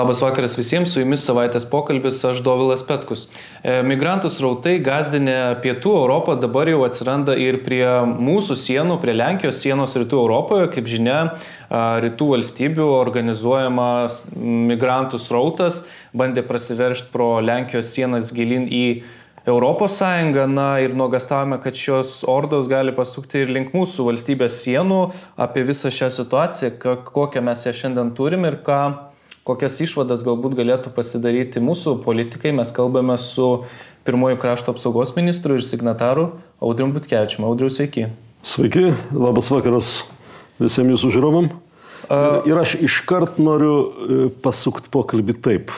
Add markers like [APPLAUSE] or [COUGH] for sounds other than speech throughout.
Labas vakaras visiems, su jumis savaitės pokalbis, aš Dovilas Petkus. E, migrantų srautai gazdinė pietų Europą dabar jau atsiranda ir prie mūsų sienų, prie Lenkijos sienos rytų Europoje. Kaip žinia, rytų valstybių organizuojamas migrantų srautas bandė prasiveršti pro Lenkijos sienas gilin į Europos Sąjungą, na ir nuogastavome, kad šios ordos gali pasukti ir link mūsų valstybės sienų. Apie visą šią situaciją, kokią mes ją šiandien turime ir ką kokias išvadas galbūt galėtų pasidaryti mūsų politikai. Mes kalbame su pirmoju krašto apsaugos ministru ir signataru Audriu Butkevičiu. Audriu, sveiki. Sveiki, labas vakaras visiems jūsų žiūrovam. Ir, ir aš iškart noriu e, pasukti pokalbį taip,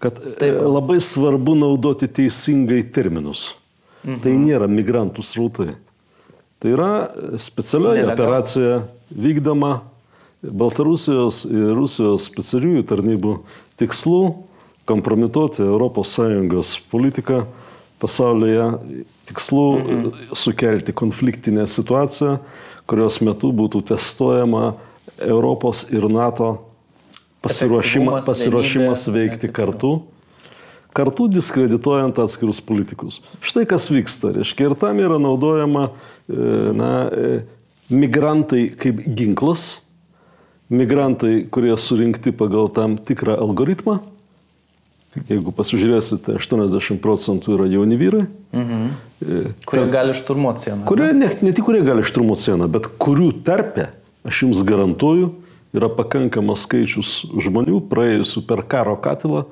kad e, taip. labai svarbu naudoti teisingai terminus. Mhm. Tai nėra migrantų srautai. Tai yra specialioji operacija vykdoma Baltarusijos ir Rusijos specialiųjų tarnybų tikslų kompromituoti ES politiką pasaulyje, tikslų mhm. sukelti konfliktinę situaciją, kurios metu būtų testuojama Europos ir NATO pasiruošima, pasiruošimas veikti kartu, kartu diskredituojant atskirus politikus. Štai kas vyksta, reiškia, ir tam yra naudojama e, na, e, migrantai kaip ginklas migrantai, kurie surinkti pagal tam tikrą algoritmą. Jeigu pasižiūrėsite, 80 procentų yra jauni vyrai. Mhm. E, kurie gali šturmuoti sieną. Kurie, ne, ne tik kurie gali šturmuoti sieną, bet kurių tarpe, aš jums garantuoju, yra pakankamas skaičius žmonių praėjusių per karo katilą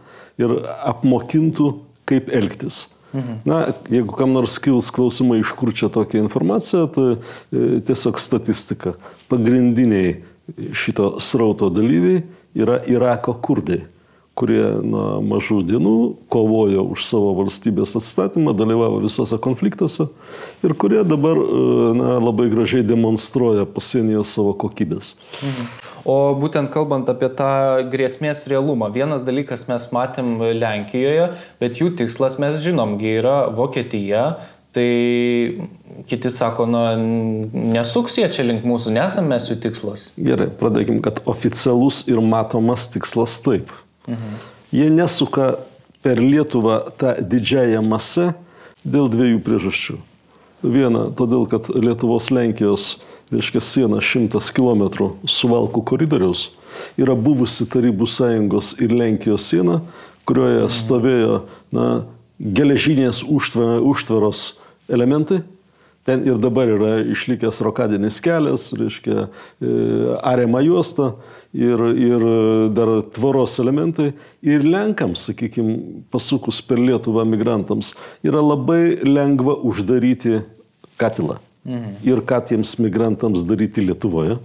ir apmokintų, kaip elgtis. Mhm. Na, jeigu kam nors kils klausimai, iš kur čia tokia informacija, tai e, tiesiog statistika. Pagrindiniai šito srauto dalyviai yra Irako kurdai, kurie nuo mažų dienų kovojo už savo valstybės atstatymą, dalyvavo visose konfliktuose ir kurie dabar na, labai gražiai demonstruoja pasienyje savo kokybės. Mhm. O būtent kalbant apie tą grėsmės realumą, vienas dalykas mes matėm Lenkijoje, bet jų tikslas mes žinomgi yra Vokietija, tai Kiti sako, na, nesuks jie čia link mūsų, nesame mes jų tikslas. Gerai, pradėkim, kad oficialus ir matomas tikslas taip. Mhm. Jie nesuka per Lietuvą tą didžiąją masę dėl dviejų priežasčių. Viena, todėl, kad Lietuvos Lenkijos, reiškia, siena 100 km suvalkų koridoriaus yra buvusi Tarybų sąjungos ir Lenkijos siena, kurioje mhm. stovėjo na, geležinės užtvaros elementai Ten ir dabar yra išlikęs rokadinis kelias, reiškia, e, arema juosta ir, ir dar tvoros elementai. Ir Lenkams, sakykime, pasukus per Lietuvą migrantams, yra labai lengva uždaryti katilą. Mhm. Ir ką tiems migrantams daryti Lietuvoje.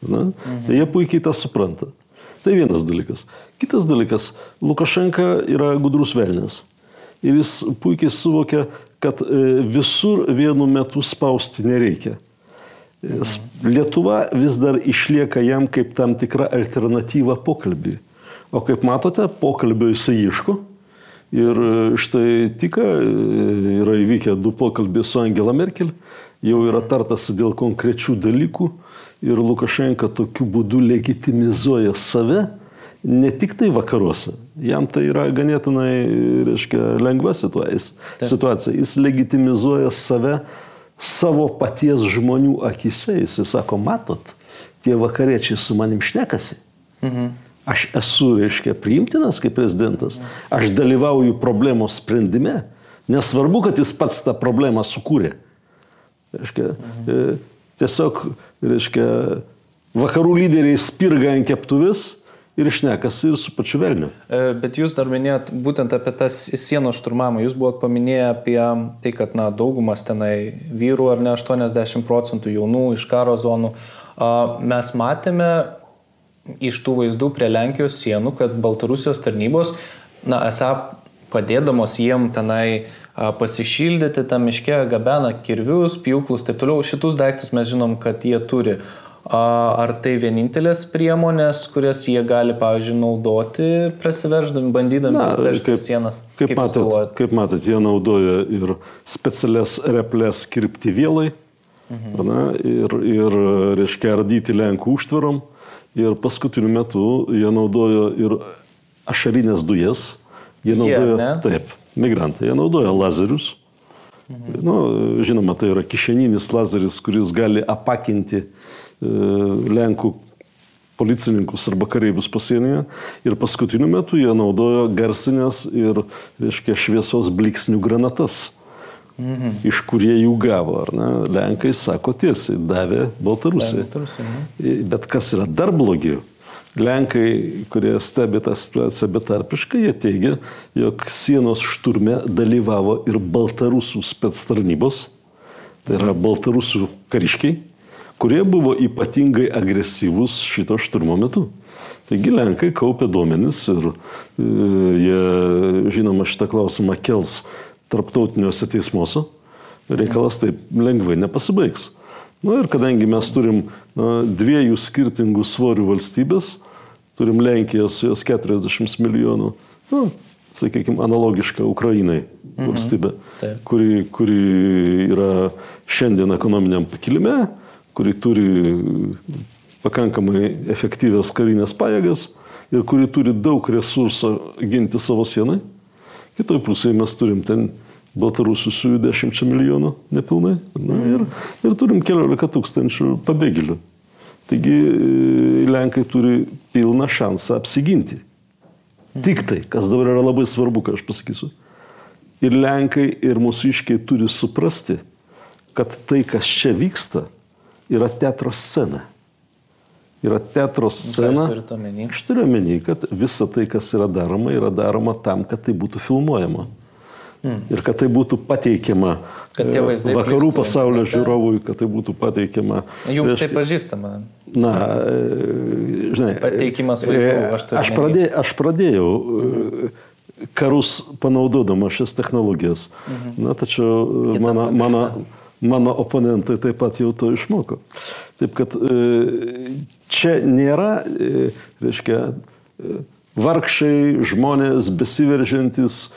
Na? Mhm. Tai jie puikiai tą supranta. Tai vienas dalykas. Kitas dalykas, Lukašenka yra gudrus velnės. Ir jis puikiai suvokia, kad e, visur vienu metu spausti nereikia. Lietuva vis dar išlieka jam kaip tam tikra alternatyva pokalbį. O kaip matote, pokalbio jisai ieško. Ir e, štai tik e, yra įvykę du pokalbiai su Angela Merkel, jau yra tartasi dėl konkrečių dalykų ir Lukašenka tokiu būdu legitimizuoja save ne tik tai vakaruose, jam tai yra ganėtinai, reiškia, lengva situacija. Jis legitimizuoja save savo paties žmonių akise. Jis sako, matot, tie vakariečiai su manim šnekasi. Mhm. Aš esu, reiškia, priimtinas kaip prezidentas. Aš dalyvauju problemos sprendime. Nesvarbu, kad jis pats tą problemą sukūrė. Reiškia, mhm. Tiesiog, reiškia, vakarų lyderiai spirga ant keptuvės, ir išnekasi ir su pačiu velniu. E, bet jūs dar minėjot būtent apie tas sienos šturmavimą. Jūs buvot paminėję apie tai, kad na, daugumas tenai vyrų ar ne 80 procentų jaunų iš karo zonų. Mes matėme iš tų vaizdų prie Lenkijos sienų, kad Baltarusijos tarnybos, na, esą padėdamos jiem tenai pasišildyti, tam miške gabena kirvius, pjūklus, taip toliau. Šitus daiktus mes žinom, kad jie turi. Ar tai vienintelės priemonės, kurias jie gali, pavyzdžiui, naudoti prasiverždami, bandydami prasiveržti sienas? Kaip, kaip, matot, kaip matot, jie naudoja ir specialias replės kirpti vėlai, mhm. na, ir, ir, reiškia, ardyti Lenkų užtvarom, Ir paskutiniu metu jie naudojo ir ašarinės dujas. Jie naudojo, ne? taip, migrantai, jie naudoja lazerius. Mhm. Nu, žinoma, tai yra kišeninis lazeris, kuris gali apakinti e, Lenkų policininkus arba kareivius pasienyje. Ir paskutiniu metu jie naudojo garsinės ir, reiškia, šviesos bliksnių granatas. Mhm. Iš kur jie jų gavo, ar ne? Lenkai sako tiesiai, davė Baltarusijai. Ne? Bet kas yra dar blogiau? Lenkai, kurie stebi tą situaciją betarpiškai, jie teigia, jog sienos šturme dalyvavo ir baltarusų spets tarnybos, tai yra baltarusų kariškiai, kurie buvo ypatingai agresyvūs šito šturmo metu. Taigi Lenkai kaupia duomenis ir e, jie, žinoma, šitą klausimą kels tarptautiniuose teismuose. Reikalas taip lengvai nepasibaigs. Na ir kadangi mes turim dviejų skirtingų svorių valstybės, turim Lenkiją su jos 40 milijonų, na, sakykime, analogiška Ukrainai mhm. valstybė, Taip. kuri, kuri yra šiandien ekonominiam pakilime, kuri turi pakankamai efektyvias karinės pajėgas ir kuri turi daug resursų ginti savo sienai. Kitoj pusėje mes turim ten Baltarusių su 10 milijonų nepilnai na, ir, ir turim keliolika tūkstančių pabėgėlių. Taigi e, Lenkai turi pilną šansą apsiginti. Tik tai, kas dabar yra labai svarbu, ką aš pasakysiu. Ir Lenkai, ir mūsų iškiai turi suprasti, kad tai, kas čia vyksta, yra teatro scena. Yra teatro scena. Aš turiu omeny, kad visa tai, kas yra daroma, yra daroma tam, kad tai būtų filmuojama. Mm. Ir kad tai būtų pateikiama vakarų pasaulio žiūrovui, kad tai būtų pateikiama. Jums reiškia, tai pažįstama. Na, e, žinai. Pateikimas vaizdų, e, aš, aš, pradė, aš pradėjau mm. karus panaudodama šias technologijas. Mm. Na, tačiau Kita mano, mano, mano oponentai taip pat jau to išmoko. Taip kad čia nėra, reiškia, vargšai žmonės besiveržiantis e,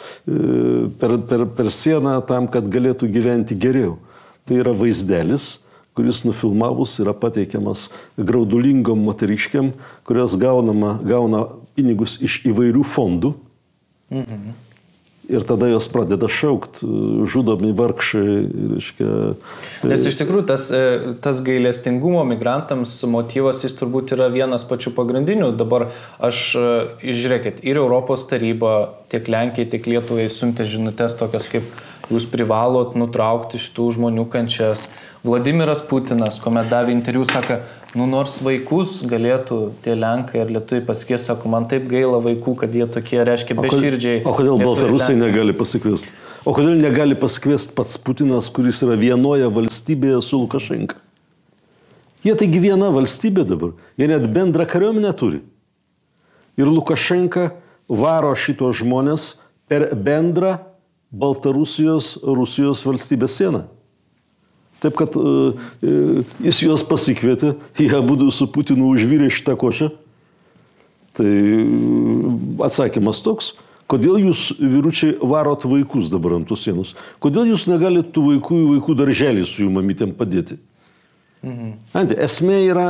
per, per, per sieną tam, kad galėtų gyventi geriau. Tai yra vaizdelis, kuris nufilmavus yra pateikiamas graudulingom moteriškiam, kurios gaunama, gauna pinigus iš įvairių fondų. Mhm. Ir tada jos pradeda šaukti, žudomi vargšai. Reiškia, Nes iš tikrųjų tas, e, tas gailestingumo migrantams motyvas jis turbūt yra vienas pačių pagrindinių. Dabar aš, e, žiūrėkit, ir Europos taryba, tiek Lenkija, tiek Lietuvai siuntė žinutės tokios kaip jūs privalot nutraukti šitų žmonių kančias. Vladimiras Putinas, kuomet davė interviu, sako, Nu, nors vaikus galėtų tie Lenkai ar Lietuviai pasikviesti, sako, man taip gaila vaikų, kad jie tokie, reiškia, beširdžiai. O kodėl Baltarusai negali pasikviesti? O kodėl negali pasikviesti pats Putinas, kuris yra vienoje valstybėje su Lukašenka? Jie taigi viena valstybė dabar, jie net bendrą kariuomenę turi. Ir Lukašenka varo šitos žmonės per bendrą Baltarusijos, Rusijos valstybės sieną. Taip kad uh, jis juos pasikvietė, jie būdų su Putinu užvyrė šitą košę. Tai atsakymas toks, kodėl jūs vyručiai varot vaikus dabar ant tos sienos? Kodėl jūs negalite tų vaikų į vaikų darželį su jų mamytėm padėti? Mhm. Ante, esmė yra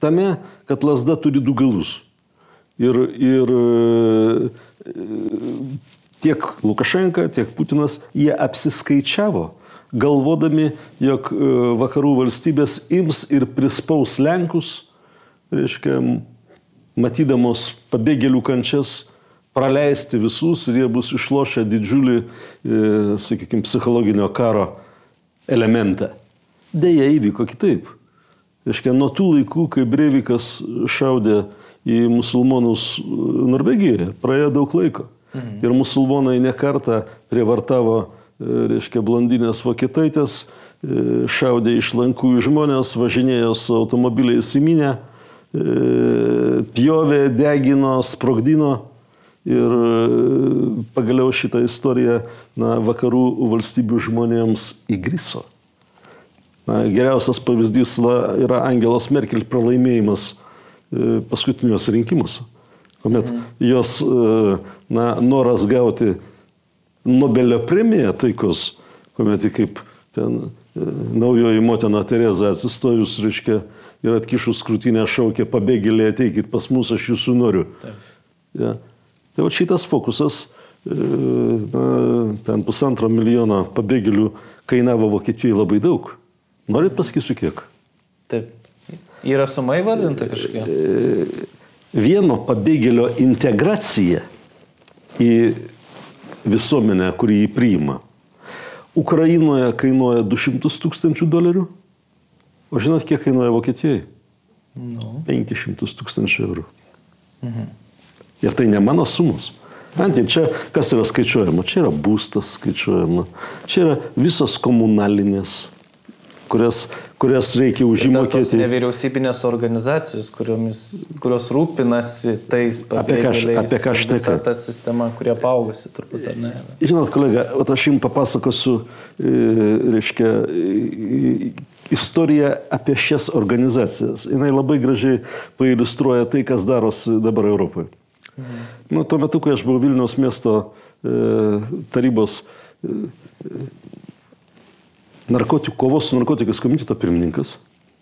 tame, kad lasda turi du galus. Ir, ir tiek Lukašenka, tiek Putinas, jie apsiskaičiavo galvodami, jog e, vakarų valstybės ims ir prispaus Lenkus, reiškia, matydamos pabėgėlių kančias, praleisti visus ir jie bus išlošę didžiulį, e, sakykime, psichologinio karo elementą. Deja, įvyko kitaip. Reiškia, nuo tų laikų, kai Breivikas šaudė į musulmonus Norvegijoje, praėjo daug laiko. Mhm. Ir musulmonai nekarta prievartavo reiškia blondinės vokietaitės, e, šaudė iš lankų į žmonės, važinėjo su automobiliais į minę, e, pjovė, degino, sprogdino. Ir e, pagaliau šitą istoriją na, vakarų valstybių žmonėms įgriso. Na, geriausias pavyzdys yra Angelos Merkel pralaimėjimas paskutiniuose rinkimuose, kuomet mhm. jos na, noras gauti Nobelio premiją taikos, kuomet kaip ten e, naujoji motina Tereza atsistojus, reiškia, ir atkišus krūtinę šaukė pabėgėliai, ateikit pas mus, aš jūsų noriu. Taip. Ja. Tai va šitas fokusas, e, na, ten pusantro milijono pabėgėlių kainavo Vokietijoje labai daug. Norit pasakysiu kiek? Taip. Yra suma įvardinta kažkokia? E, vieno pabėgėlio integracija į visuomenę, kurį jį priima. Ukrainoje kainuoja 200 tūkstančių dolerių, o žinot, kiek kainuoja Vokietijoje? No. 500 tūkstančių eurų. Mhm. Ir tai ne mano sumos. Antai, čia kas yra skaičiuojama? Čia yra būstas skaičiuojama, čia yra visos komunalinės kurias, kurias reikia užimokėti. Nevyriausybinės organizacijos, kuriomis, kurios rūpinasi tais pabėgėliais. Apie ką aš tai kalbu? Ta sistema, kurie paaugusi turbūt, ar ne? Žinot, kolega, aš jums papasakosiu, e, reiškia, istoriją apie šias organizacijas. Jis labai gražiai pailustruoja tai, kas darosi dabar Europoje. Mhm. Nu, tuo metu, kai aš buvau Vilniaus miesto e, tarybos e, narkotikų, kovos su narkotikais komiteto pirmininkas.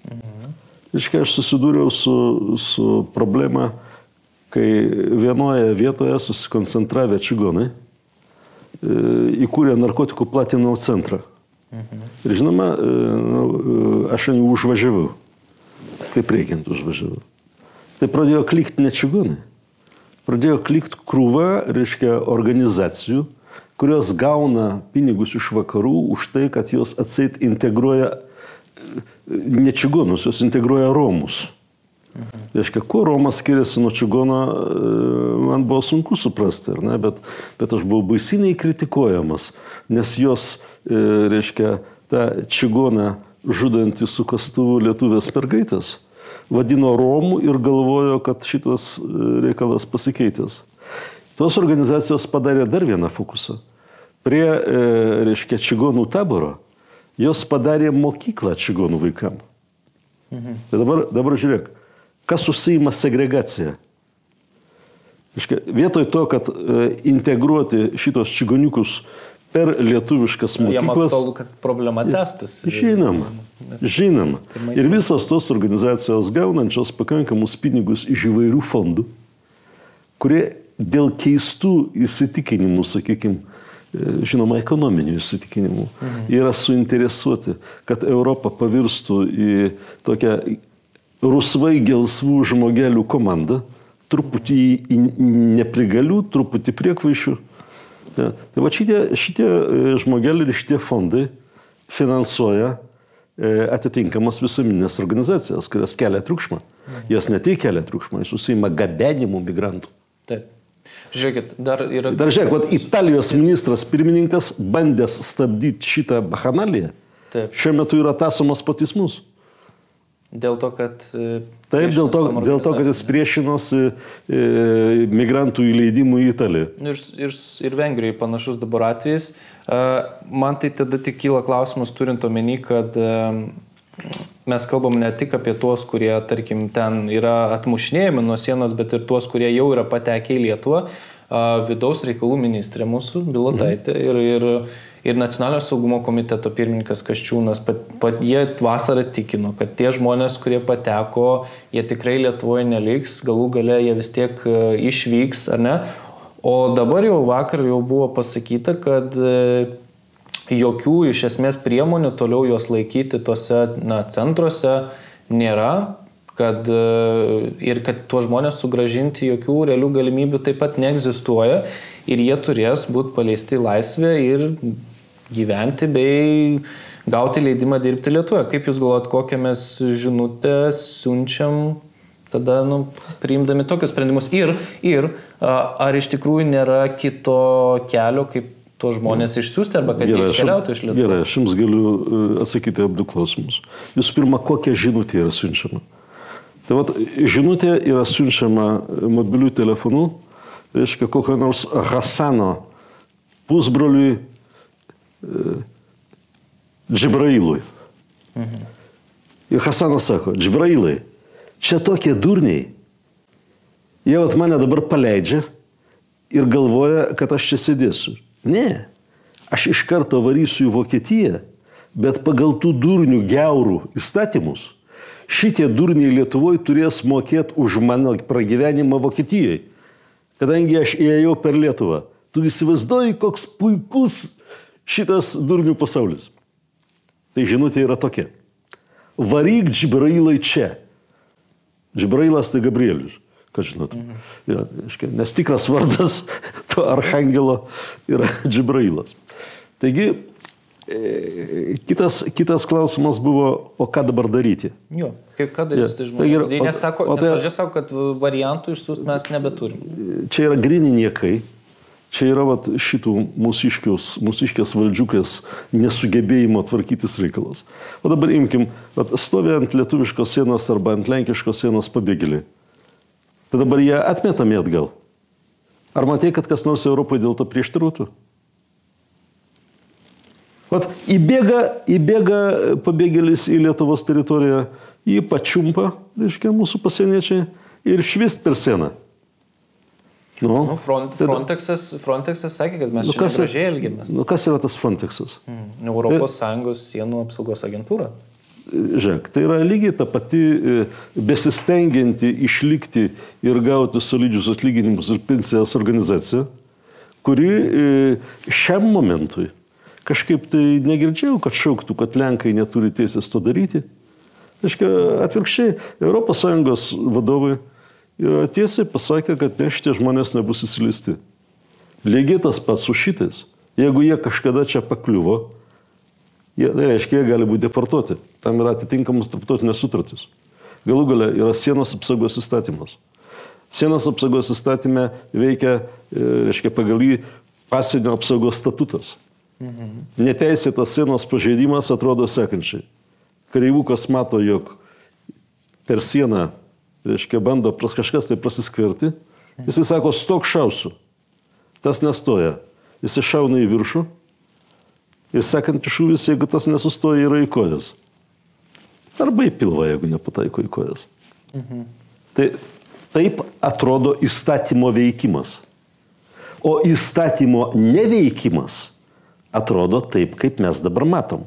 Mhm. Iškai aš susidūriau su, su problema, kai vienoje vietoje susikoncentravę čigonai e, įkūrė narkotikų platinimo centrą. Mhm. Ir žinoma, e, e, aš jų užvažiavau. Kaip reikiant užvažiavau. Tai pradėjo klikti ne čigonai. Pradėjo klikti krūva, reiškia, organizacijų, kurios gauna pinigus iš vakarų už tai, kad jos atseit integruoja ne čigonus, jos integruoja romus. Mhm. Reiškia, kuo Romas skiriasi nuo čigono, man buvo sunku suprasti, ne, bet, bet aš buvau baisiniai kritikuojamas, nes jos, reiškia, tą čigoną žudantį su kastuvu lietuvės mergaitės vadino Romų ir galvojo, kad šitas reikalas pasikeitęs. Tos organizacijos padarė dar vieną fokusą. Prie, e, reiškia, čigonų taboro jos padarė mokyklą čigonų vaikam. Mhm. Tai dabar, dabar žiūrėk, kas užsima segregaciją. Reiškia, vietoj to, kad e, integruoti šitos čigoniukus per lietuviškas mokyklas. Jam aktualu, kad problema testas. Žinoma, žinoma. Tai ir visos tos organizacijos gaunančios pakankamus pinigus iš įvairių fondų, kurie dėl keistų įsitikinimų, sakykime, žinoma, ekonominių įsitikinimų, mhm. yra suinteresuoti, kad Europa pavirstų į tokią rusvai gelsvų žmogelių komandą, truputį į neprigalių, truputį priekvaišių. Ja. Tai va šitie, šitie e, žmogeliai ir šitie fondai finansuoja e, atitinkamas visuomeninės organizacijas, kurios kelia triukšmą. Mhm. Jos ne tik kelia triukšmą, jis susima gabenimu migrantų. Taip. Žiūrėkit, dar yra. Dar žiūrėk, vat, Italijos ministras pirmininkas bandęs stabdyti šitą bahanaliją. Taip. Šiuo metu yra tasomas patismus. Dėl to, kad... E, Taip, dėl to, dėl to, kad jis priešinosi e, migrantų įleidimui į Italiją. Ir, ir, ir Vengrijai panašus dabar atvejis. E, man tai tada tik kyla klausimas, turint omeny, kad e, mes kalbam ne tik apie tuos, kurie, tarkim, ten yra atmušinėjami nuo sienos, bet ir tuos, kurie jau yra patekę į Lietuvą. Vidaus reikalų ministrė mūsų, Bilotaitė mhm. ir, ir, ir Nacionalinio saugumo komiteto pirmininkas Kaščiūnas, pat, pat, jie vasarą tikino, kad tie žmonės, kurie pateko, jie tikrai Lietuvoje neliks, galų gale jie vis tiek išvyks, ar ne? O dabar jau vakar jau buvo pasakyta, kad jokių iš esmės priemonių toliau juos laikyti tuose na, centruose nėra, kad e, ir kad tuos žmonės sugražinti jokių realių galimybių taip pat neegzistuoja ir jie turės būti paleisti į laisvę ir gyventi bei gauti leidimą dirbti Lietuvoje. Kaip Jūs galvojat, kokią mes žinutę siunčiam tada, nu, priimdami tokius sprendimus ir, ir ar iš tikrųjų nėra kito kelio, kaip tuos žmonės išsiųsti arba kad gerai, jie iškeliautų iš Lietuvos? Gerai, aš jums galiu e, atsakyti abu klausimus. Visų pirma, kokia žinutė yra siunčiama. Tai vat, žinutė yra siunčiama mobilių telefonų, reiškia kokio nors Hasano pusbroliui e, Džibrailui. Mhm. Ir Hasanas sako, Džibrailai, čia tokie durniai, jie vat mane dabar paleidžia ir galvoja, kad aš čia sėdėsiu. Ne, aš iš karto varysiu į Vokietiją, bet pagal tų durnių geurų įstatymus šitie durniai Lietuvoje turės mokėti už mano pragyvenimą Vokietijoje. Kadangi aš įėjau per Lietuvą. Tu įsivaizduoji, koks puikus šitas durnių pasaulis. Tai žinutė yra tokia. Varyk Džibrailai čia. Džibrailas tai Gabrielius, kad žinot. Mhm. Ja, nes tikras vardas [LAUGHS] to arhangelo yra [LAUGHS] Džibrailas. Taigi, e, kitas, kitas klausimas buvo, o ką dabar daryti? Jo, kaip ką daryti, ja. tai žmonės. Tai nes sako, o, nes tai, valdžia sako, kad variantų išsiųsti mes nebeturim. Čia yra grini niekai. Čia yra vat, šitų mūsiškės valdžiukės nesugebėjimo tvarkytis reikalas. O dabar imkim, vat, stovi ant lietuviškos sienos arba ant lenkiškos sienos pabėgėliai. Tai dabar jie atmetami atgal. Ar matai, kad kas nors Europoje dėl to prieštarautų? Vat, įbėga, įbėga pabėgėlis į Lietuvos teritoriją, jį pačiumpa, reiškia, mūsų pasieniečiai ir švist per sieną. Nu, nu, front, Frontexas, Frontexas sakė, kad mes nu, kas, gražiai elgiamės. Nu, kas yra tas Frontexas? Mm, Europos tai, Sąjungos sienų apsaugos agentūra. Žiūrėk, tai yra lygiai ta pati e, besistengianti išlikti ir gauti solidžius atlyginimus ir pensijas organizacija, kuri e, šiam momentui kažkaip tai negirdžiau, kad šauktų, kad Lenkai neturi teisės to daryti. Aiškia, atvirkščiai, ES vadovai Ir tiesiai pasakė, kad ne šitie žmonės nebus įsileisti. Lygiai tas pats su šitais. Jeigu jie kažkada čia pakliuvo, jie, tai reiškia, jie gali būti deportuoti. Tam yra atitinkamas tarptautinės sutartys. Galų gale yra sienos apsaugos įstatymas. Sienos apsaugos įstatymė veikia, e, reiškia, pagal jį pasienio apsaugos statutas. Mhm. Neteisėtas sienos pažeidimas atrodo sekančiai. Kareivukas mato, jog per sieną reiškia, bando kažkas tai prasiskverti, jisai sako, stok šausiu. Tas nestoja. Jisai šauna į viršų ir sekantį šūvis, jeigu tas nesustoja, yra į kojas. Arba į pilvą, jeigu nepataiko į kojas. Mhm. Tai taip atrodo įstatymo veikimas. O įstatymo neveikimas atrodo taip, kaip mes dabar matom.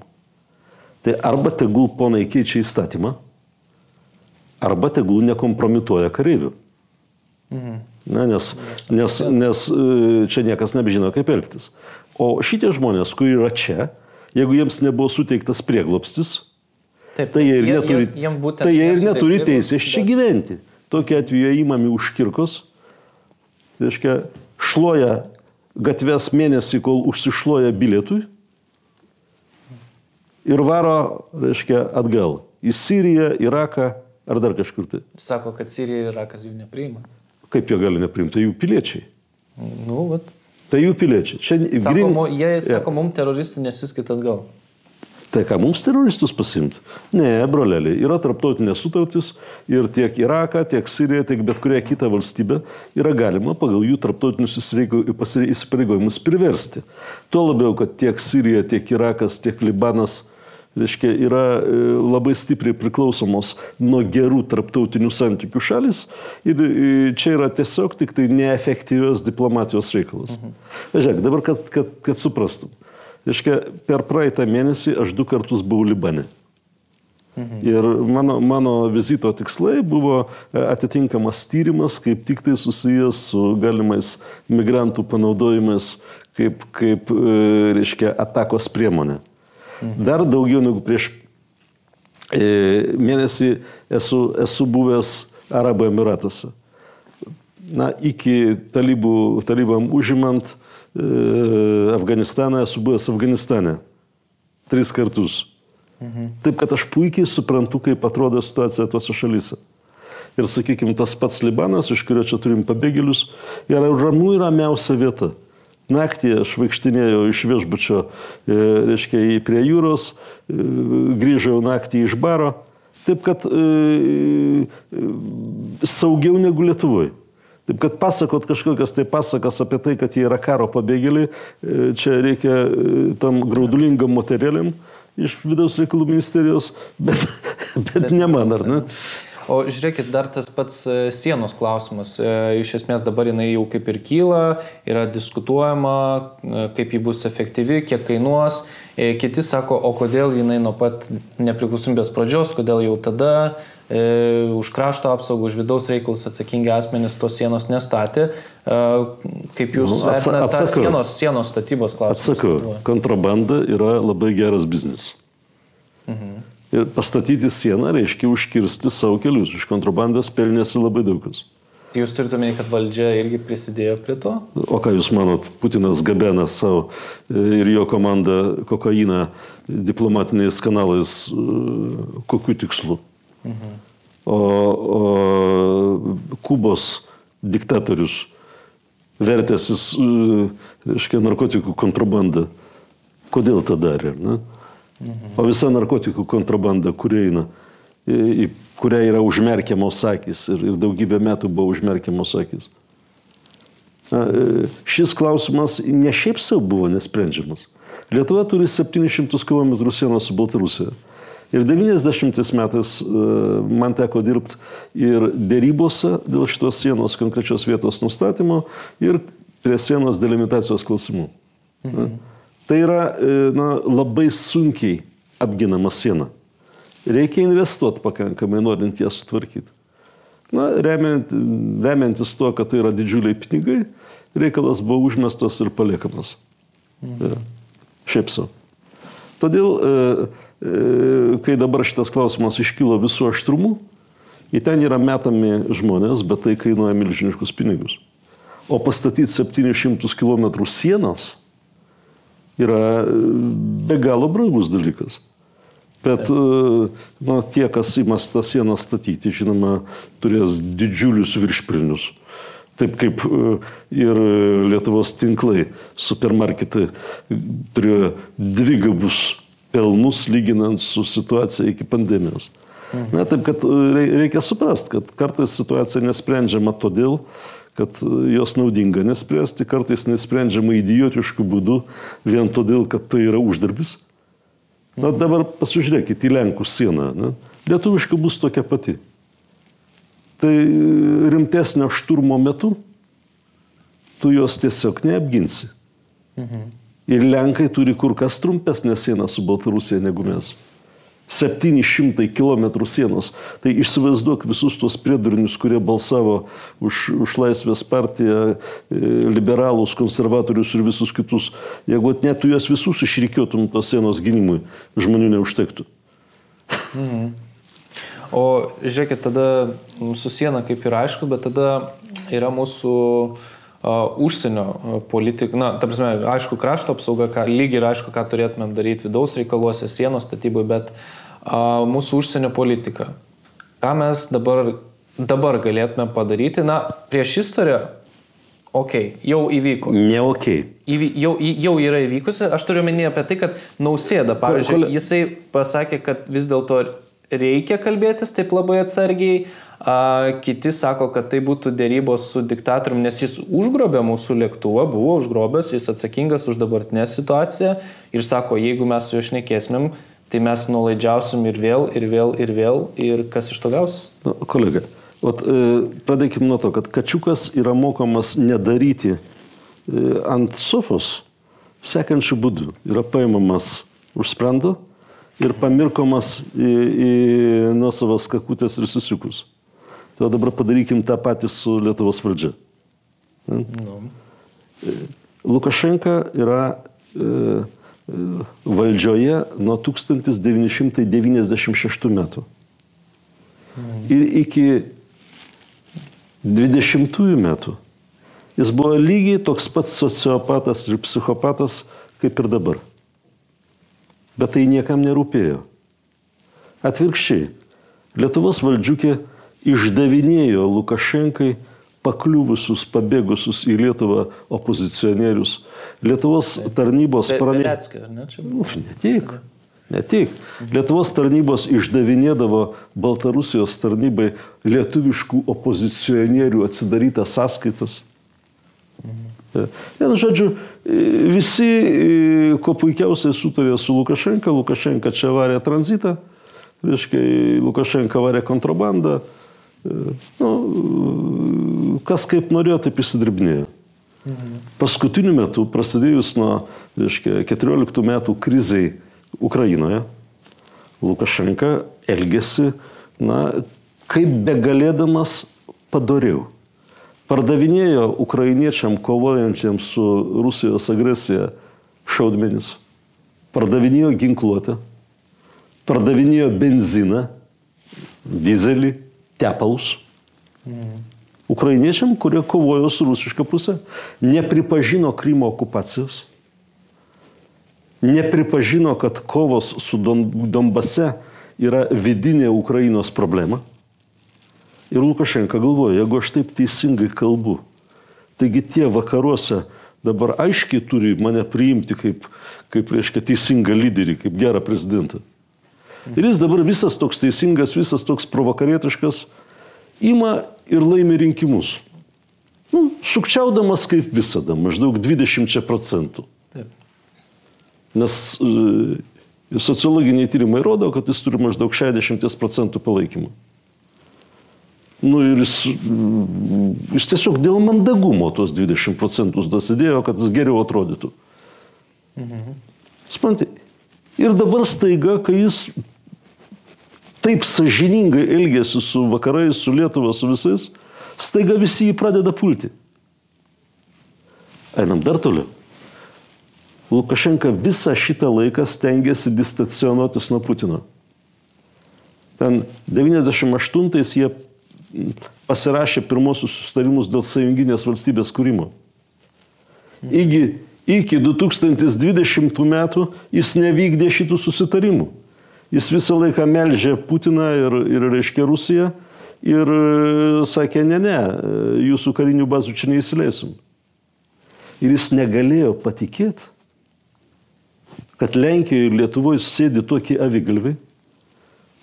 Tai arba tegul ponai keičia įstatymą, arba tegul nekompromituoja kareivių. Mhm. Na, nes, nes, nes e, čia niekas nebežino, kaip elgtis. O šitie žmonės, kurie yra čia, jeigu jiems nebuvo suteiktas prieglopstis, Taip, tai jie ir neturi, jie, tai jie ir neturi teisės čia gyventi. Tokie atveju įmami už kirkos, reiškia, šloja gatves mėnesį, kol užsišloja bilietui ir varo, reiškia, atgal į Siriją, Iraką, ar dar kažkur tai. Sako, kad Sirija ir Irakas jų nepriima. Kaip jie gali nepriimti? Tai jų piliečiai. Nu, vat. Tai jų piliečiai. Čia sako, grin... Jie sako, ja. mums teroristų nesiskit atgal. Tai ką mums teroristus pasimti? Ne, broleliai, yra tarptautinės sutartys ir tiek Iraką, tiek Siriją, tiek bet kurią kitą valstybę yra galima pagal jų tarptautinius įsipareigojimus priversti. Tuo labiau, kad tiek Sirija, tiek Irakas, tiek Libanas reiškia, yra e, labai stipriai priklausomos nuo gerų tarptautinių santykių šalis ir e, čia yra tiesiog tik tai neefektyvios diplomatijos reikalas. Mhm. Žiūrėk, dabar, kad, kad, kad suprastum. Reiškia, per praeitą mėnesį aš du kartus buvau Libane. Mhm. Ir mano, mano vizito tikslai buvo e, atitinkamas tyrimas, kaip tik tai susijęs su galimais migrantų panaudojimais kaip, kaip reiškia, atakos priemonė. Mhm. Dar daugiau negu prieš e, mėnesį esu, esu buvęs Arabų Emiratuose. Na, iki talybų, talybam užimant e, Afganistaną esu buvęs Afganistane. Tris kartus. Mhm. Taip, kad aš puikiai suprantu, kaip atrodo situacija tuose šalyse. Ir, sakykime, tas pats Libanas, iš kurio čia turim pabėgėlius, yra ramų ir ramiausia vieta. Naktį aš vaikštinėjau iš viešbučio, e, reiškia, prie jūros, e, grįžau naktį iš baro. Taip kad e, saugiau negu Lietuvoje. Taip kad pasakot kažkokias tai pasakas apie tai, kad jie yra karo pabėgėliai, čia reikia tam graudulingam moterėliam iš vidaus reikalų ministerijos, bet, [LAUGHS] bet ne man, ar ne? O žiūrėkit, dar tas pats e, sienos klausimas. E, iš esmės dabar jinai jau kaip ir kyla, yra diskutuojama, e, kaip ji bus efektyvi, kiek kainuos. Kiti sako, o kodėl jinai nuo pat nepriklausomybės pradžios, kodėl jau tada e, už krašto apsaugą, už vidaus reikalus atsakingi asmenys tos sienos nestatė. E, kaip jūs nu, vertinate tą sienos, sienos statybos klausimą? Atsakau, kontrabanda yra labai geras biznis. Mhm. Ir pastatyti sieną reiškia užkirsti savo kelius. Iš kontrabandos pelnėsi labai daug kas. Jūs turite omeny, kad valdžia irgi prisidėjo prie to? O ką Jūs manot, Putinas gabena savo e, ir jo komanda kokainą diplomatiniais kanalais e, kokiu tikslu? Mhm. O, o Kubos diktatorius vertėsis, e, reiškia, narkotikų kontrabandą. Kodėl tą darė? Ne? O visa narkotikų kontrabanda, kuria eina, į kurią yra užmerkiamos akis ir, ir daugybę metų buvo užmerkiamos akis. Šis klausimas ne šiaip savo buvo nesprendžiamas. Lietuva turi 700 km sienos su Baltarusija. Ir 90 metais man teko dirbti ir dėrybose dėl šitos sienos konkrečios vietos nustatymo ir prie sienos delimitacijos klausimų. Mhm. Tai yra e, na, labai sunkiai apginama siena. Reikia investuoti pakankamai, norint ją sutvarkyti. Na, remiant, remiantis tuo, kad tai yra didžiuliai pinigai, reikalas buvo užmestas ir paliekamas. Mhm. Ja. Šiaip savo. Todėl, e, e, kai dabar šitas klausimas iškilo visų aštrumų, į ten yra metami žmonės, bet tai kainuoja milžiniškus pinigus. O pastatyti 700 km sienos yra be galo brangus dalykas. Bet na, tie, kas įmas tą sieną statyti, žinoma, turės didžiulius viršpilnius. Taip kaip ir Lietuvos tinklai, supermarketai turėjo dvigabus pelnus lyginant su situacija iki pandemijos. Mhm. Na, taip kad reikia suprasti, kad kartais situacija nesprendžiama todėl, kad jos naudinga nespręsti, kartais nesprendžiama idiotiškų būdų, vien todėl, kad tai yra uždarbis. Na dabar pasižiūrėkite į Lenkų sieną. Ne? Lietuviška bus tokia pati. Tai rimtesnio šturmo metu tu jos tiesiog neapginsi. Mhm. Ir Lenkai turi kur kas trumpesnę sieną su Baltarusija negu mes. 700 km sienos. Tai įsivaizduok visus tuos priedurinius, kurie balsavo už, už Laisvės partiją, e, liberalus, konservatorius ir visus kitus. Jeigu net tu juos visus išrikiotum tos sienos gynimui, žmonių neužtektų. Mhm. O žiūrėkit, tada su siena kaip ir aišku, bet tada yra mūsų uh, užsienio politika, na, ta prasme, aišku, krašto apsauga, ką, lygiai ir aišku, ką turėtumėm daryti vidaus reikaluose, sienos statybai, bet uh, mūsų užsienio politika. Ką mes dabar, dabar galėtume padaryti? Na, prieš istoriją, okei, okay, jau įvyko. Ne ok. Įvy, jau, jau yra įvykusi. Aš turiu menį apie tai, kad nausėda, pavyzdžiui, jisai pasakė, kad vis dėlto reikia kalbėtis taip labai atsargiai. A, kiti sako, kad tai būtų dėrybos su diktatoriumi, nes jis užgrobė mūsų lėktuvą, buvo užgrobęs, jis atsakingas už dabartinę situaciją ir sako, jeigu mes su juo šnekėsimėm, tai mes nuolaidžiausim ir vėl, ir vėl, ir vėl, ir kas iš to gausis? Na, kolega, ot, e, pradėkim nuo to, kad kačiukas yra mokomas nedaryti e, ant sofos sekančių būdų. Yra paimamas už sprando ir pamirkomas į, į nuosavas kakutės ir susiukus. Tai dabar padarykim tą patį su Lietuvos valdžia. No. E, Lukašenka yra e, valdžioje nuo 1996 metų. Ir iki 20 metų jis buvo lygiai toks pats sociopatas ir psichopatas kaip ir dabar. Bet tai niekam nerūpėjo. Atvirkščiai, Lietuvos valdžiukė išdavinėjo Lukašenkai pakliuvusius, pabėgusius į Lietuvą opozicionierius. Lietuvos tarnybos pranešė. Ne, nu, ne tik. Ne tik. Lietuvos tarnybos išdavinėdavo Baltarusijos tarnybai lietuviškų opozicionierių atsidarytas sąskaitas. Mhm. Vienu žodžiu, visi, ko puikiausiai sutarė su Lukašenka, Lukašenka čia varė tranzitą, reiškia, Lukašenka varė kontrabandą, nu, kas kaip norėjo, taip įsidirbinėjo. Paskutiniu metu, prasidėjus nuo, reiškia, 14 metų krizai Ukrainoje, Lukašenka elgėsi, na, kaip begalėdamas padariau. Pardavinėjo ukrainiečiam kovojančiam su Rusijos agresija šaudmenis, pardavinėjo ginkluotę, pardavinėjo benziną, dizelį, tepalus. Mm. Ukrainiečiam, kurie kovojo su rusiška pusė, nepripažino Krymo okupacijos, nepripažino, kad kovos su Donbase yra vidinė Ukrainos problema. Ir Lukašenka galvoja, jeigu aš taip teisingai kalbu, taigi tie vakaruose dabar aiškiai turi mane priimti kaip, kaip reiškia, teisingą lyderį, kaip gerą prezidentą. Ir jis dabar visas toks teisingas, visas toks provokarietiškas, ima ir laimi rinkimus. Nu, sukčiaudamas kaip visada, maždaug 20 procentų. Nes e, sociologiniai tyrimai rodo, kad jis turi maždaug 60 procentų palaikymą. Nu ir jis, jis tiesiog dėl mandagumo tos 20 procentus dasidėjo, kad jis geriau atrodytų. Mhm. Spantai. Ir dabar staiga, kai jis taip sažiningai elgėsi su vakarais, su Lietuva, su visais, staiga visi jį pradeda pulti. Einam dar toliau. Lukašenka visą šitą laiką stengiasi distacionuotis nuo Putino. Ten 98-ais jie pasirašė pirmosius sustarimus dėl sąjunginės valstybės kūrimo. Iki, iki 2020 metų jis nevykdė šitų susitarimų jis visą laiką melžė Putiną ir, ir reiškia Rusiją ir e, sakė, ne, ne, jūsų karinių bazų čia neįsileisim. Ir jis negalėjo patikėti, kad Lenkijoje ir Lietuvoje sėdi tokie avigalviai,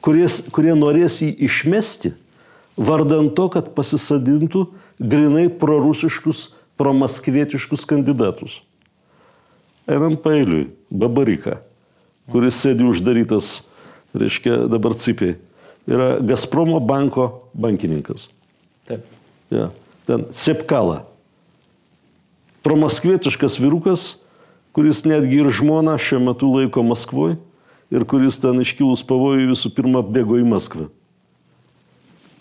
kurie norės jį išmesti, vardant to, kad pasisadintų grinai prorusiškus, promaskvietiškus kandidatus. Einam pailiui, Babarika, kuris sėdi uždarytas reiškia dabar cipiai, yra Gazpromo banko bankininkas. Taip. Ja. Ten Sepkala. Promaskvietiškas vyrukas, kuris netgi ir žmona šiuo metu laiko Maskvoje ir kuris ten iškilus pavojui visų pirma bėgo į Maskvą.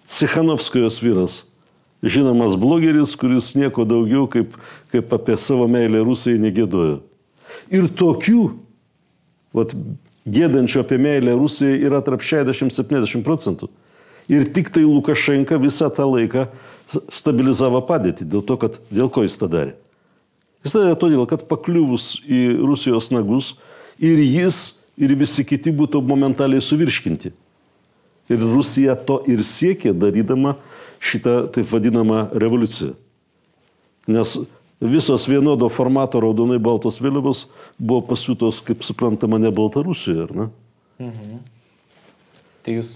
Sichanovskojos vyras. Žinomas blogeris, kuris nieko daugiau kaip, kaip apie savo meilę Rusijai negėdojo. Ir tokių, vat, gėdančių apie meilę Rusijai yra tarp 60-70 procentų. Ir tik tai Lukašenka visą tą laiką stabilizavo padėtį dėl to, kad dėl ko jis tą darė. Jis tą darė todėl, kad pakliuvus į Rusijos nagus ir jis, ir visi kiti būtų momentaliai suvirškinti. Ir Rusija to ir siekė darydama šitą taip vadinamą revoliuciją. Nes visos vienodo formato raudonai baltos vėliavos buvo pasiūtos, kaip suprantama, ne Baltarusijoje, ar ne? Mhm. Tai jūs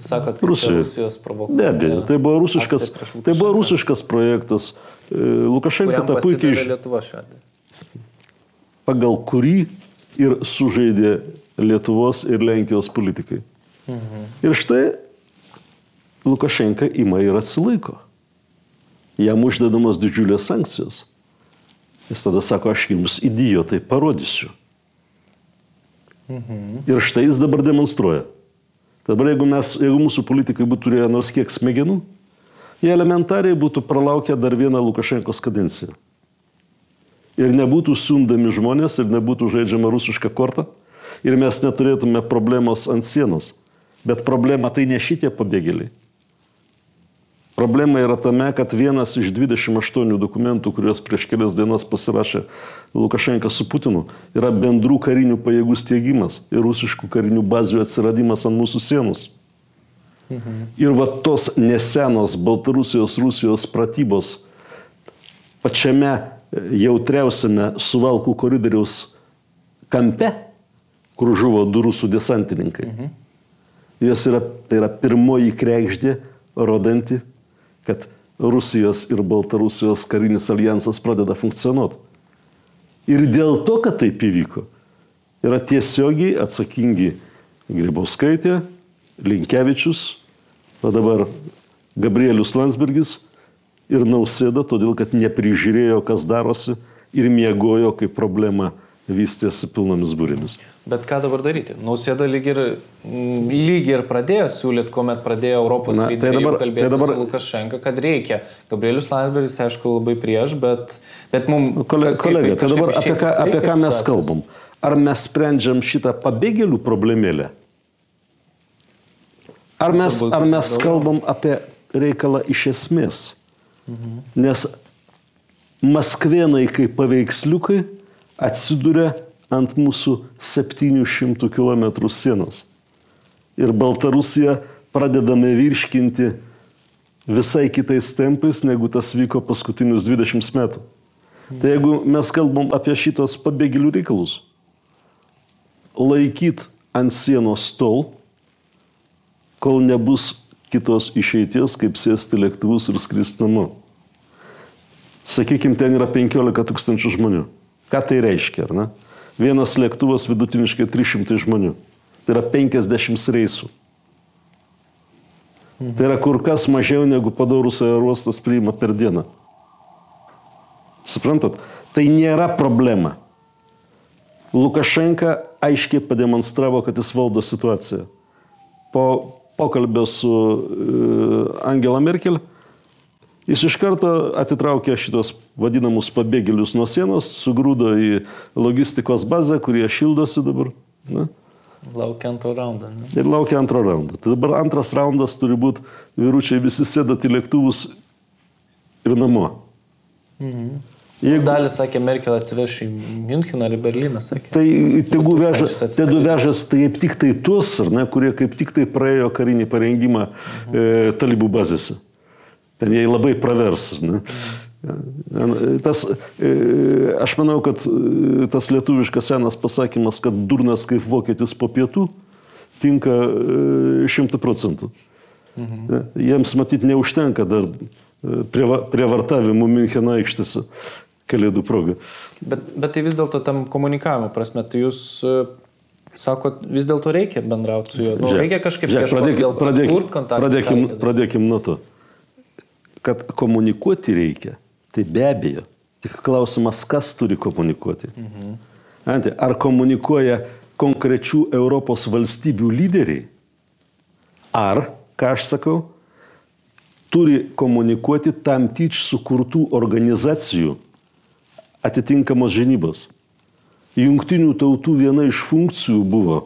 sakot, kad Rusija. Rusijos provokacija. Be abejo, tai buvo rusiškas, tai buvo rusiškas projektas. E, Lukašenka tą puikiai žino. Pagal kurį ir sužaidė Lietuvos ir Lenkijos politikai. Mhm. Ir štai Lukašenka ima ir atsilaiko jam uždedamos didžiulės sankcijos. Jis tada sako, aš jums idiotai parodysiu. Mhm. Ir štai jis dabar demonstruoja. Dabar jeigu, mes, jeigu mūsų politikai būtų turėję nors kiek smegenų, jie elementariai būtų pralaukę dar vieną Lukašenkos kadenciją. Ir nebūtų siundami žmonės, ir nebūtų žaidžiama rusiška korta, ir mes neturėtume problemos ant sienos. Bet problema tai ne šitie pabėgėliai. Problema yra tame, kad vienas iš 28 dokumentų, kuriuos prieš kelias dienas pasirašė Lukašenka su Putinu, yra bendrų karinių pajėgų steigimas ir rusiškų karinių bazių atsiradimas ant mūsų sienos. Mhm. Ir va tos nesenos Baltarusijos, Rusijos pratybos pačiame jautriausiame suvalkų koridoriaus kampe, kur žuvo du rusų desantininkai. Mhm. Jos yra, tai yra pirmoji krekždė, rodanti kad Rusijos ir Baltarusijos karinis alijansas pradeda funkcionuoti. Ir dėl to, kad taip įvyko, yra tiesiogiai atsakingi Grybauskaitė, Linkevičius, o dabar Gabrielius Landsbergis ir Nausėda, todėl kad neprižiūrėjo, kas darosi ir miegojo, kai problema vystėsi pilnomis būrėmis. Bet ką dabar daryti? Nausėda lyg ir, mm, lyg ir pradėjo siūlyti, kuomet pradėjo Europos Na, tai dabar- kalbėti tai dabar- su Lukašenka, kad reikia. Gabrielius Landsbergis, aišku, labai prieš, bet, bet mums... Kole- Kolegė, tai dabar apie ką, apie ką mes kalbam? Ar mes sprendžiam šitą pabėgėlių problemėlę? Ar mes, ar mes kalbam apie reikalą iš esmės? Nes Maskvėnai kaip paveiksliukai atsiduria ant mūsų 700 km sienos. Ir Baltarusija pradedame virškinti visai kitais tempais, negu tas vyko paskutinius 20 metų. Tai jeigu mes kalbam apie šitos pabėgėlių reikalus, laikyt ant sienos tol, kol nebus kitos išeities, kaip sėsti lėktuvus ir skristi namo. Sakykime, ten yra 15 tūkstančių žmonių. Ką tai reiškia, ar ne? Vienas lėktuvas vidutiniškai 300 žmonių. Tai yra 50 reisų. Tai yra kur kas mažiau negu padorus aerouostas priima per dieną. Suprantat? Tai nėra problema. Lukašenka aiškiai pademonstravo, kad jis valdo situaciją. Po pokalbio su e, Angela Merkel jis iš karto atitraukė šitos vadinamus pabėgėlius nuo sienos, sugrūdo į logistikos bazę, kurie šildosi dabar. Na, Laukia antro raundą. Ne? ir laukia antro raundo. Tai dabar antras raundas turi būti, vyručiai visi sėdat į lėktuvus ir namo. Jeigu, Dalis sakė, Merkel atsiveš į Müncheną ar į Berliną, sakė. Tai tegu veža, tūkstančius tegu atskrido. vežas taip tik tai tuos, ne, kurie kaip tik tai praėjo karinį parengimą e, talibų bazėse. Ten jie labai pravers. Ne? Tas, e, aš manau, kad e, tas lietuviškas senas pasakymas, kad durnas kaip vokietis po pietų, tinka e, šimtų procentų. Ne? Jiems matyt neužtenka dar prieva- prievartavimų Müncheno aikštėse kalėdų progą. Bet, bet tai vis dėlto tam komunikavimo prasme, tai jūs sakot, vis dėlto reikia bendrauti su juo. Nu, reikia kažkaip žiūrėk, pradėkim, dėl- pradėkim, kontaktą. pradėkim, pradėkim nuo to, kad komunikuoti reikia. Tai be abejo. Tik klausimas, kas turi komunikuoti. Mhm. Ante, ar komunikuoja konkrečių Europos valstybių lyderiai? Ar, ką aš sakau, turi komunikuoti tam tyč sukurtų organizacijų atitinkamos žinybos. Jungtinių tautų viena iš funkcijų buvo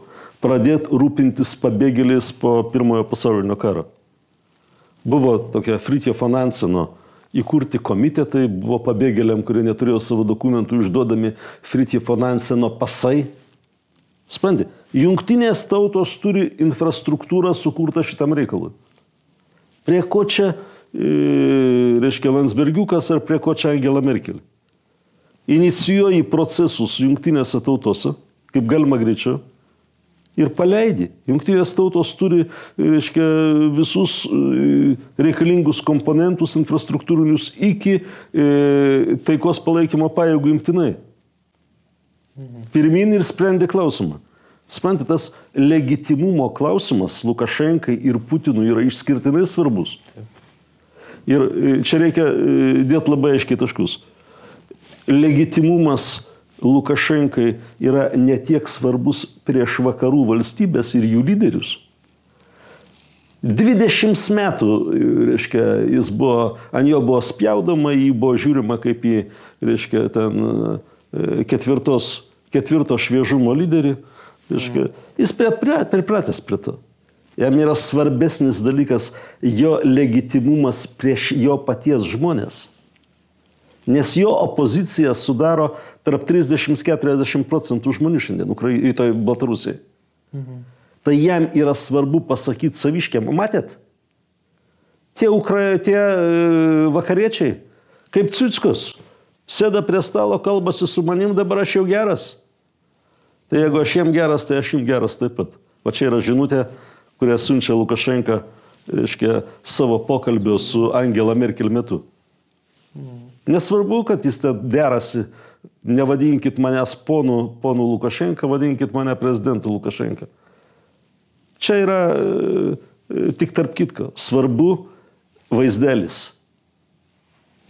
pradėti rūpintis pabėgėliais po pirmojo pasaulinio karo. Buvo tokia Fritjo Finansino įkurti komitetai, buvo pabėgėliam, kurie neturėjo savo dokumentų išduodami Fritjo Finansino pasai. Sprendė, jungtinės tautos turi infrastruktūrą sukurtą šitam reikalui. Prie ko čia, e, reiškia, Landsbergiukas ar prie ko čia Angela Merkel? Inicijuoji procesus jungtinėse tautose, kaip galima greičiau, ir paleidi. Jungtinės tautos turi, reiškia, visus e, reikalingus komponentus infrastruktūrinius iki e, taikos palaikymo pajėgų imtinai. Pirmin ir sprendė klausimą. Suprantate, tas legitimumo klausimas Lukašenkai ir Putinui yra išskirtinai svarbus. Ir e, čia reikia dėti labai aiškiai taškus. Legitimumas Lukašenkai yra ne tiek svarbus prieš vakarų valstybės ir jų lyderius. 20 metų, reiškia, jis buvo, ant jo buvo spjaudoma, jį buvo žiūrima kaip į, reiškia, ten e, ketvirtos, ketvirto šviežumo lyderį. Reiškia, jis pripratęs prie to. Jam yra svarbesnis dalykas jo legitimumas prieš jo paties žmonės. Nes jo opozicija sudaro tarp 30-40 procentų žmonių šiandien Ukrainoje, Baltarusijai. Mhm. Tai jam yra svarbu pasakyti saviškiam, matėt, tie, Ukra... tie e, vakariečiai, kaip Ciutskus, sėda prie stalo, kalbasi su manim, dabar aš jau geras. Tai jeigu aš jiem geras, tai aš jums geras taip pat. Va čia yra žinutė, kurią siunčia Lukašenka, reiškia, savo pokalbio su Angela Merkel metu. Nesvarbu, kad jis ten derasi, nevadinkit manęs ponu, ponu Lukašenka, vadinkit mane prezidentu Lukašenka. Čia yra tik tarp kitko, svarbu vaizdelis.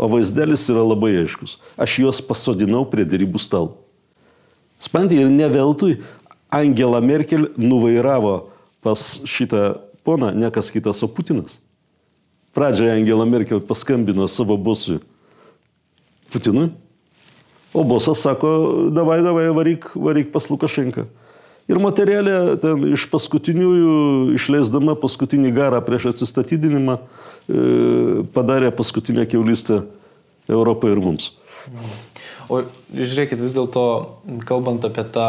O vaizdelis yra labai aiškus. Aš juos pasodinau prie dėrybų stalo. Spantai ir ne veltui Angela Merkel nuvairavo pas šitą poną, ne kas kitas, o Putinas. Pradžioje Angela Merkel paskambino savo bosui Putinui, o bosas sako, davai, davai, varyk, varyk pas Lukašenką. Ir moterėlė ten iš paskutiniųjų, išleisdama paskutinį garą prieš atsistatydinimą, e, padarė paskutinę keulystę Europai ir mums. O žiūrėkit, vis dėlto, kalbant apie tą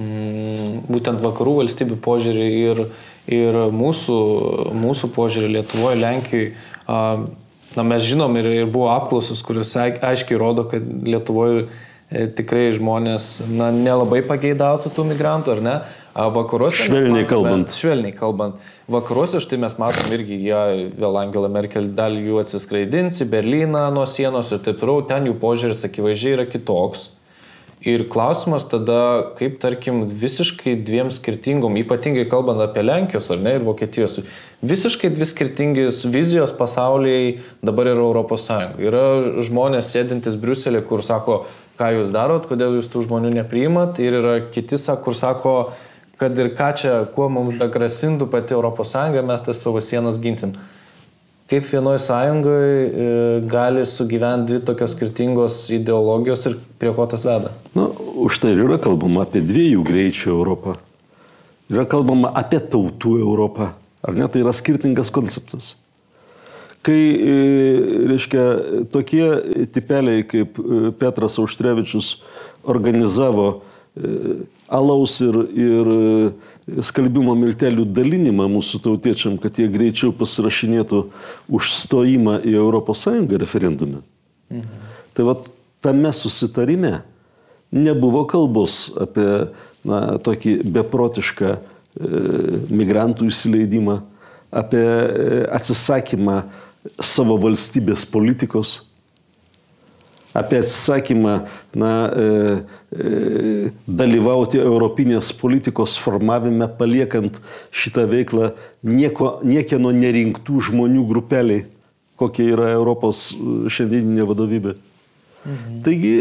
mm, būtent vakarų valstybių požiūrį ir, ir mūsų, mūsų požiūrį Lietuvoje, Lenkijoje, na, mes žinom ir, ir buvo apklausos, kurios aiškiai rodo, kad Lietuvoje tikrai žmonės na, nelabai pageidautų tų migrantų, ar ne? Vakaruose. Švelniai matome, kalbant. Švelniai kalbant. Vakaruose štai mes matom irgi, jie vėl Angela Merkel dalį jų atsiskraidins į Berliną nuo sienos ir taip toliau, ten jų požiūris akivaizdžiai yra kitoks. Ir klausimas tada, kaip tarkim visiškai dviem skirtingom, ypatingai kalbant apie Lenkijos ar ne ir Vokietijos, visiškai dvi skirtingos vizijos pasauliai dabar yra Europos Sąjunga. Yra žmonės sėdintis Briuselė, kur sako, ką jūs darot, kodėl jūs tų žmonių nepriimat. Ir yra kiti, kur sako, kad ir ką čia, kuo mums begrasintų pati ES, mes tas savo sienas ginsim. Kaip vienoje sąjungoje gali sugyventi dvi tokios skirtingos ideologijos ir prie ko tas veda? Na, už tai ir yra kalbama apie dviejų greičių Europą. Yra kalbama apie tautų Europą. Ar ne, tai yra skirtingas konceptas kai, e, reiškia, tokie tipeliai kaip e, Petras Auštrevičius organizavo e, alaus ir, ir skalbimo miltelių dalinimą mūsų tautiečiam, kad jie greičiau pasirašinėtų užstojimą į ES referendume. Mhm. Tai va tame susitarime nebuvo kalbos apie na, tokį beprotišką e, migrantų įsileidimą, apie e, atsisakymą savo valstybės politikos, apie atsisakymą na, dalyvauti europinės politikos formavime, paliekant šitą veiklą nieko, niekieno nerinktų žmonių grupeliai, kokia yra Europos šiandieninė vadovybė. Mhm. Taigi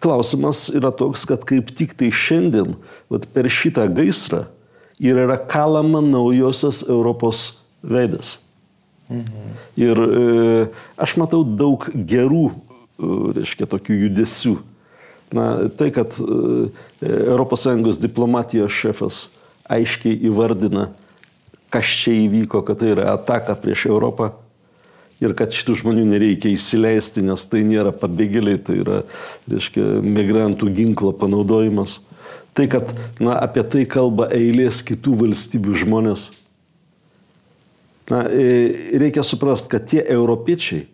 klausimas yra toks, kad kaip tik tai šiandien, vat, per šitą gaisrą ir yra kalama naujosios Europos veidas. Mhm. Ir e, aš matau daug gerų, e, reiškia, tokių judesių. Na, tai, kad ES diplomatijos šefas aiškiai įvardina, kas čia įvyko, kad tai yra ataka prieš Europą ir kad šitų žmonių nereikia įsileisti, nes tai nėra pabėgėliai, tai yra, reiškia, migrantų ginklo panaudojimas. Tai, kad na, apie tai kalba eilės kitų valstybių žmonės Na, e, reikia suprasti, kad tie europiečiai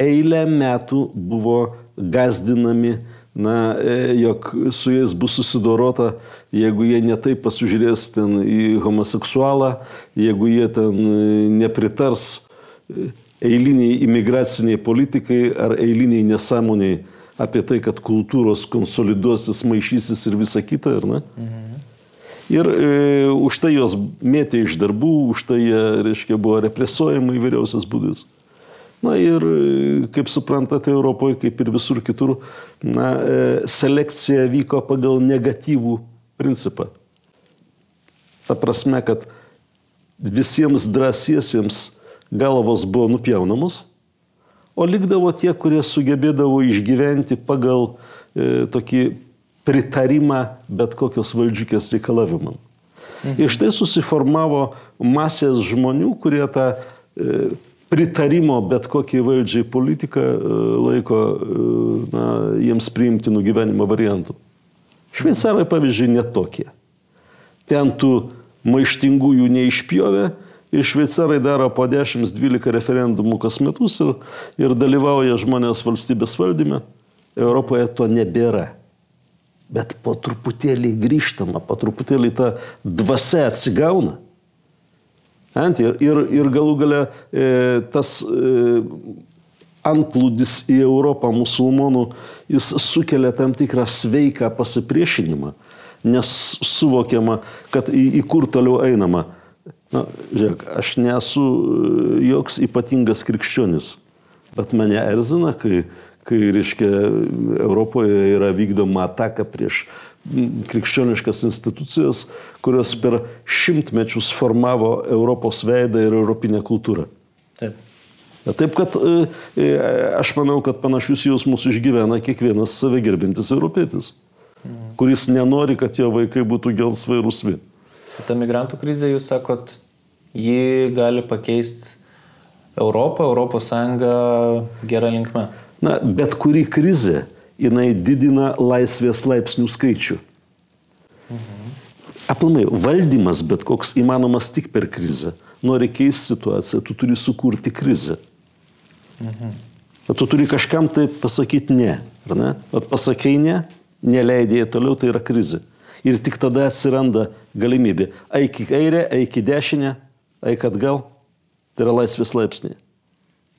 eilę metų buvo gazdinami, na, e, jog su jais bus susidorota, jeigu jie netaip pasižiūrės ten į homoseksualą, jeigu jie ten e, nepritars eiliniai imigraciniai politikai ar eiliniai nesąmoniai apie tai, kad kultūros konsoliduosis, maišysis ir visa kita, ne? Mhm. Ir e, už tai juos mėtė iš darbų, už tai jie, reiškia, buvo represuojama įvairiausias būdais. Na ir, e, kaip suprantate, Europoje, kaip ir visur kitur, na, e, selekcija vyko pagal negatyvų principą. Ta prasme, kad visiems drąsiesiems galvos buvo nupjaunamos, o likdavo tie, kurie sugebėdavo išgyventi pagal e, tokį pritarimą bet kokios valdžiukės reikalavimam. Mhm. Ir štai susiformavo masės žmonių, kurie tą e, pritarimo bet kokiai valdžiai politiką e, laiko e, na, jiems priimtinų gyvenimo variantų. Šveicarai, pavyzdžiui, netokie. Ten tų maištingųjų neišpjovė ir šveicarai daro po 10-12 referendumų kas metus ir, ir dalyvauja žmonės valstybės valdyme. Europoje to nebėra bet po truputėlį grįžtama, po truputėlį ta dvasia atsigauna. Ant, ir, ir, ir galų gale e, tas e, antplūdis į Europą musulmonų, jis sukelia tam tikrą sveiką pasipriešinimą. nesuvokiama, kad į, į kur toliau einama. Na, žiūrėk, aš nesu e, joks ypatingas krikščionis, bet mane erzina, kai, kai reiškia, Europoje yra vykdoma ataka prieš krikščioniškas institucijas, kurios per šimtmečius formavo Europos veidą ir europinę kultūrą. Taip. Taip kad e, e, aš manau, kad panašius jausmus išgyvena kiekvienas save gerbintis europietis, mhm. kuris nenori, kad jo vaikai būtų gelsvai rusvi. Ta migrantų krizė, jūs sakot, ji gali pakeisti Europą, Europos Sąjungą gerą linkmę. Na, bet kuri krizė, jinai didina laisvės laipsnių skaičių. Mhm. Aplamai, valdymas bet koks įmanomas tik per krizę. Nori keisti situaciją, tu turi sukurti krizę. Mhm. Tu turi kažkam tai pasakyti ne, ar ne? At pasakai ne, neleidėjai toliau, tai yra krizė. Ir tik tada atsiranda galimybė. Eik į kairę, eik į dešinę, eik atgal. Tai yra laisvės laipsniai.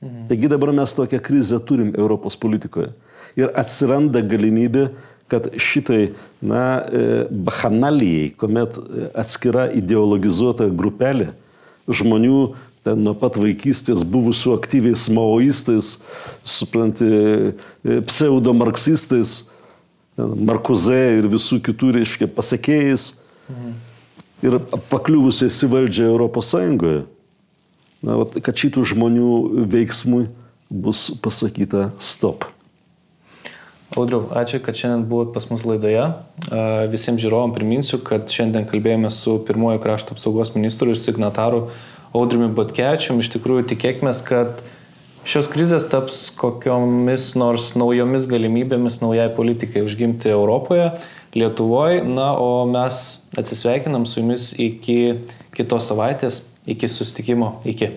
Mhm. Taigi dabar mes tokią krizę turim Europos politikoje. Ir atsiranda galimybė, kad šitai, na, e, bachanalijai, kuomet atskira ideologizuota grupelė žmonių ten nuo pat vaikystės buvusių aktyviais maoistais, supranti, e, pseudo-marksistais, Markuze ir visų kitų, reiškia, pasiekėjais. Mhm. Ir pakliuvusiais į valdžią Europos Sąjungoje. Na, vat, kad šitų žmonių veiksmui bus pasakyta stop. Audriu, ačiū, kad šiandien buvot pas mus laidoje. Visiems žiūrovom priminsiu, kad šiandien kalbėjome su pirmojo krašto apsaugos ministru ir signataru Audriumi Botkečium. Iš tikrųjų tikėkime, kad šios krizės taps kokiomis nors naujomis galimybėmis naujai politikai užgimti Europoje, Lietuvoje. Na, o mes atsisveikinam su jumis iki kitos savaitės, Iki sustikimo. Iki.